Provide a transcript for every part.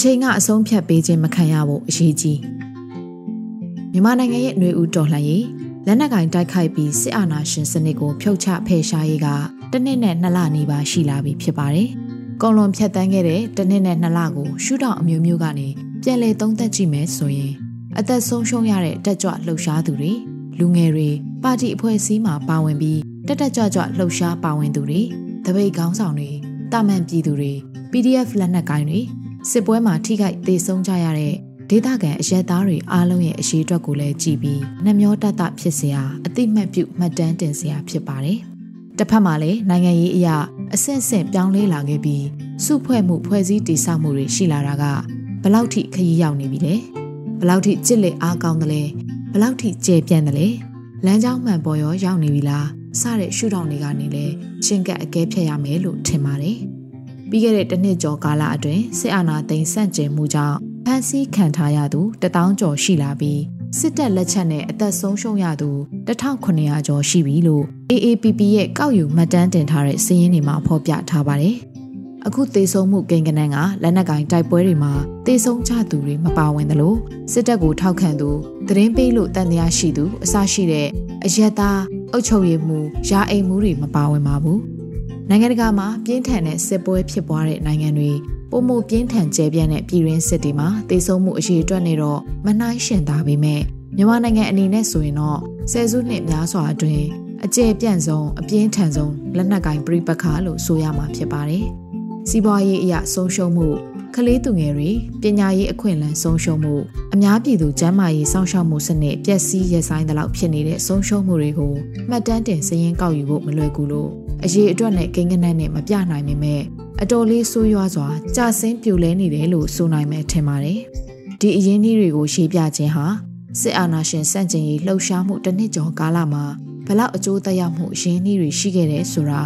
ချိန်ကအဆုံးဖြတ်ပေးခြင်းမခံရဖို့အရေးကြီးမြန်မာနိုင်ငံရဲ့ຫນွေဦးတော်လှန်ရေးလက်နက်ကင်တိုက်ခိုက်ပြီးစစ်အာဏာရှင်စနစ်ကိုဖျောက်ချဖယ်ရှားရေးကတစ်နှစ်နဲ့နှစ်လနီးပါးရှိလာပြီဖြစ်ပါတယ်။ကုံလွန်ဖြတ်တန်းခဲ့တဲ့တစ်နှစ်နဲ့နှစ်လကိုရှုထောင့်အမျိုးမျိုးကနေပြန်လည်သုံးသပ်ကြည့်မယ်ဆိုရင်အသက်ဆုံးရှုံးရတဲ့တက်ကြွလှုပ်ရှားသူတွေလူငယ်တွေပါတီအဖွဲ့အစည်းမှာပါဝင်ပြီးတက်တက်ကြွကြွလှုပ်ရှားပါဝင်သူတွေတပိတ်ခေါင်းဆောင်တွေတာမန်ပြည်သူတွေ PDF လက်နက်ကိုင်းတွေ စစ်ပွဲမှာထိခိုက်ဒေဆုံးကြရတဲ့ဒေသခံအရက်သားတွေအားလုံးရဲ့အရေးအတွက်ကိုလည်းကြည်ပြီးနှမျောတတဖြစ်စရာအတိမတ်ပြုမှတ်တမ်းတင်စရာဖြစ်ပါတယ်။တစ်ဖက်မှာလည်းနိုင်ငံရေးအရာအဆင့်ဆင့်ပြောင်းလဲလာခဲ့ပြီးစုဖွဲ့မှုဖွဲ့စည်းတည်ဆောက်မှုတွေရှိလာတာကဘလောက်ထိခရီးရောက်နေပြီလဲ။ဘလောက်ထိကြစ်လက်အားကောင်းတယ်လဲ။ဘလောက်ထိကျေပြန့်တယ်လဲ။လမ်းကြောင်းမှန်ပေါ်ရောရောက်နေပြီလား။စတဲ့ရှုထောင့်တွေကနေလဲချင်းကပ်အကဲဖြတ်ရမယ်လို့ထင်ပါတယ်။ ပြီးခဲ့တဲ့တစ်နှစ်ကျော်ကာလအတွင်းစစ်အာဏာသိမ်းဆန့်ကျင်မှုကြောင့်ဖမ်းဆီးခံထားရသူ1000ကျော်ရှိလာပြီးစစ်တပ်လက်ချက်နဲ့အသက်ဆုံးရှုံးရသူ1900ကျော်ရှိပြီလို့ AAPP ရဲ့ကောက်ယူမှတ်တမ်းတင်ထားတဲ့စာရင်းတွေမှာဖော်ပြထားပါတယ်။အခုသေဆုံးမှုကိန်းဂဏန်းကလက်နက်ကင်တိုက်ပွဲတွေမှာသေဆုံးကြသူတွေမပါဝင်သလိုစစ်တပ်ကိုထောက်ခံသူသတင်းပေးလို့တန်တရားရှိသူအစရှိတဲ့အယက်သားအုပ်ချုပ်ရေးမှုရာအိမ်မှုတွေမပါဝင်ပါဘူး။ နိုင်ငံတကာမှာပြင်းထန်တဲ့စစ်ပွဲဖြစ်ပွားတဲ့နိုင်ငံတွေပုံမှုပြင်းထန်ကျယ်ပြန့်တဲ့ပြည်ရင်းစစ်တွေမှာတေဆုံးမှုအရေးအတွက်နေတော့မနှိုင်းရှင်သာပေမဲ့မြန်မာနိုင်ငံအနေနဲ့ဆိုရင်တော့ဆယ်စုနှစ်များစွာအတွင်းအကျယ်ပြန့်ဆုံးအပြင်းထန်ဆုံးလက်နက်ကင်ပြိပခါလို့ဆိုရမှာဖြစ်ပါတယ်။စီးပွားရေးအရာဆုံးရှုံးမှု ကလေးသူငယ်တွေပညာရေးအခွင့်အလမ်းဆုံးရှုံးမှုအများပြည်သူကျန်းမာရေးစောင့်ရှောက်မှုစနစ်ပျက်စီးရဆိုင်သလောက်ဖြစ်နေတဲ့ဆုံးရှုံးမှုတွေကိုမှတ်တမ်းတင်စည်ရင်းကောက်ယူဖို့မလွယ်ကူလို့အရေးအတွက်နဲ့ကိန်းဂဏန်းနဲ့မပြနိုင်ပေမဲ့အတော်လေးဆိုးရွားစွာကြာဆင်းပြိုလဲနေတယ်လို့ဆိုနိုင်မယ်ထင်ပါတယ်။ဒီအရင်းနှီးတွေကိုရှင်းပြခြင်းဟာစစ်အာဏာရှင်စန့်ကျင်ရေးလှုပ်ရှားမှုတစ်နှစ်ကျော်ကာလမှာဘလောက်အကျိုးသက်ရောက်မှုအရင်းနှီးတွေရှိခဲ့တယ်ဆိုတာ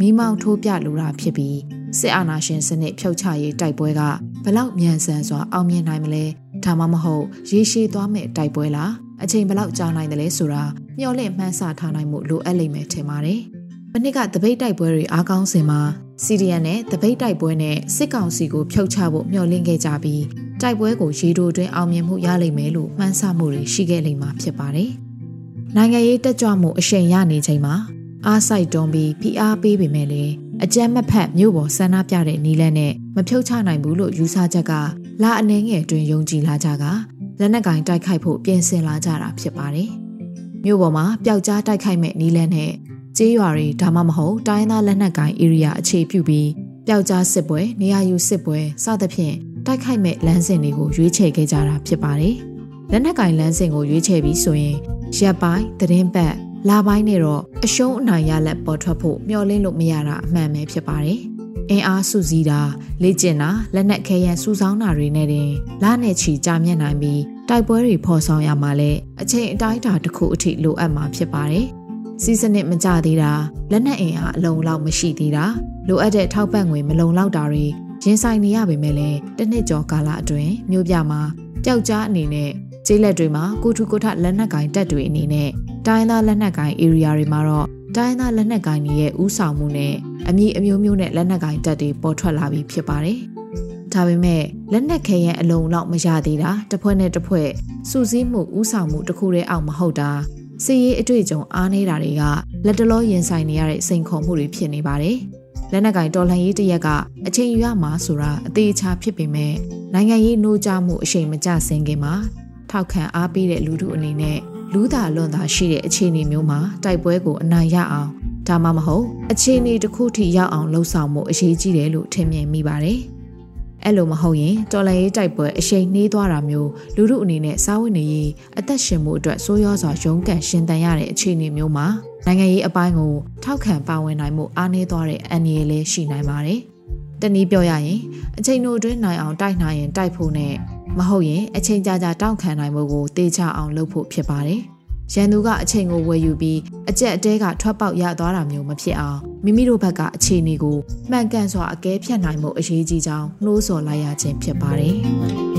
မိမောင်ထိုးပြလိုတာဖြစ်ပြီး စစ်အာဏာရှင်စနစ်ဖြုတ်ချရေးတိုက်ပွဲကဘလောက်မြန်ဆန်စွာအောင်မြင်နိုင်မလဲဒါမှမဟုတ်ရေရှည်သွားမဲ့တိုက်ပွဲလားအချိန်ဘလောက်ကြာနိုင်တယ်လဲဆိုတာမျှော်လင့်မှန်းဆထားနိုင်မှုလိုအပ်လိမ့်မယ်ထင်ပါတယ်။မနစ်ကတပိတ်တိုက်ပွဲတွေအားကောင်းစင်မှာစီဒီယန်နဲ့တပိတ်တိုက်ပွဲနဲ့စစ်ကောင်စီကိုဖျောက်ချဖို့မျှော်လင့်ခဲ့ကြပြီးတိုက်ပွဲကိုရေတိုတွင်အောင်မြင်မှုရလိမ့်မယ်လို့မှန်းဆမှုတွေရှိခဲ့လိမ့်မှာဖြစ်ပါတယ်။နိုင်ငံရေးတက်ကြွမှုအရှိန်ရနေချိန်မှာအားစိုက်တွန်းပြီးဖိအားပေးပေမဲ့လည်း အကြမ်းမဖက်မြို့ပေါ်ဆန္ဒပြတဲ့နီလန်းနဲ့မဖြုတ်ချနိုင်ဘူးလို့ယူဆချက်ကလာအနေငယ်တွင်ယုံကြည်လာကြကလက်နက်ကင်တိုက်ခိုက်ဖို့ပြင်ဆင်လာကြတာဖြစ်ပါတယ်။မြို့ပေါ်မှာပျောက်ကြားတိုက်ခိုက်မဲ့နီလန်းနဲ့ကျေးရွာတွေဒါမှမဟုတ်တိုင်းသားလက်နက်ကိုင် area အခြေပြုပြီးပျောက်ကြားစစ်ပွဲနေရာယူစစ်ပွဲစသဖြင့်တိုက်ခိုက်မဲ့လမ်းစဉ်တွေကိုရွေးချယ်ခဲ့ကြတာဖြစ်ပါတယ်။လက်နက်ကင်လမ်းစဉ်ကိုရွေးချယ်ပြီးဆိုရင်ရက်ပိုင်းသတင်းပတ် လာပိုင်းနဲ့တော့အရှုံးအနိုင်ရလက်ပေါ်ထွက်ဖို့မျှော်လင့်လို့မရတာအမှန်ပဲဖြစ်ပါတယ်။အင်အားစုစည်းတာလေ့ကျင့်တာလက်နက်ခဲယမ်းစုဆောင်းတာတွေနဲ့တင်လနဲ့ချီကြာမြင့်နိုင်ပြီးတိုက်ပွဲတွေဖော်ဆောင်ရမှာလဲအချိန်အတိုင်းအတာတစ်ခုအထိလိုအပ်မှာဖြစ်ပါတယ်။စီးစနစ်မကြသေးတာလက်နက်အင်အားအလုံးလောက်မရှိသေးတာလိုအပ်တဲ့ထောက်ပံ့ငွေမလုံလောက်တာတွေရင်ဆိုင်နေရပေမဲ့လည်းတစ်နှစ်ကျော်ကာလအတွင်းမြို့ပြမှာပျောက်ကြားအနေနဲ့ ကျေးလက်တွေမှာကိုထုကိုထလက်နက်ကင်တပ်တွေအနေနဲ့တိုင်းသားလက်နက်ကင် area တွေမှာတော့တိုင်းသားလက်နက်ကင်တွေရဲ့ဥဆောင်မှုနဲ့အမည်အမျိုးမျိုးနဲ့လက်နက်ကင်တပ်တွေပေါ်ထွက်လာပြီးဖြစ်ပါတယ်။ဒါပေမဲ့လက်နက်ခဲရဲ့အလုံးလောက်မရသေးတာတစ်ဖွဲ့နဲ့တစ်ဖွဲ့စူးစီးမှုဥဆောင်မှုတစ်ခုတည်းအောင်မဟုတ်တာစီရေးအတွေ့အကြုံအားနေတာတွေကလက်တလောရင်ဆိုင်နေရတဲ့စိန်ခေါ်မှုတွေဖြစ်နေပါတယ်။လက်နက်ကင်တော်လှန်ရေးတရက်ကအချိန်ယူရမှာဆိုတာအသေးချာဖြစ်ပေမဲ့နိုင်ငံရေးနှိုးကြမှုအချိန်မကျဆင်းခင်မှာ ထောက်ခံအားပေးတဲ့လူထုအနေနဲ့လူသာလွန်သာရှိတဲ့အခြေအနေမျိုးမှာတိုက်ပွဲကိုအနိုင်ရအောင်ဒါမှမဟုတ်အခြေအနေတစ်ခုထိရောက်အောင်လှုံ့ဆော်မှုအရေးကြီးတယ်လို့ထင်မြင်မိပါတယ်။အဲ့လိုမဟုတ်ရင်တော်လန်ရေးတိုက်ပွဲအရှိန်နှေးသွားတာမျိုးလူမှုအနေနဲ့စားဝတ်နေရေးအသက်ရှင်မှုအတွက်ဆိုးရွားစွာရုန်းကန်ရှင်သန်ရတဲ့အခြေအနေမျိုးမှာနိုင်ငံရေးအပိုင်းကိုထောက်ခံပါဝင်နိုင်မှုအားနည်းသွားတဲ့အန္တရာယ်လည်းရှိနိုင်ပါတယ်။တနည်းပြောရရင်အချိန်တို့အတွင်းနိုင်အောင်တိုက်နိုင်ရင်တိုက်ဖို့နဲ့ မဟုတ်ရင်အချိန်ကြာကြာတောင့်ခံနိုင်မှုကိုတေချအောင်လုပ်ဖို့ဖြစ်ပါတယ်။ရန်သူကအချိန်ကိုဝယ်ယူပြီးအကြက်အတဲကထွက်ပေါက်ရသွားတာမျိုးမဖြစ်အောင်မိမိတို့ဘက်ကအခြေအနေကိုမှန်ကန်စွာအကဲဖြတ်နိုင်မှုအရေးကြီးကြောင်းနှိုးဆော်လိုက်ရခြင်းဖြစ်ပါတယ်။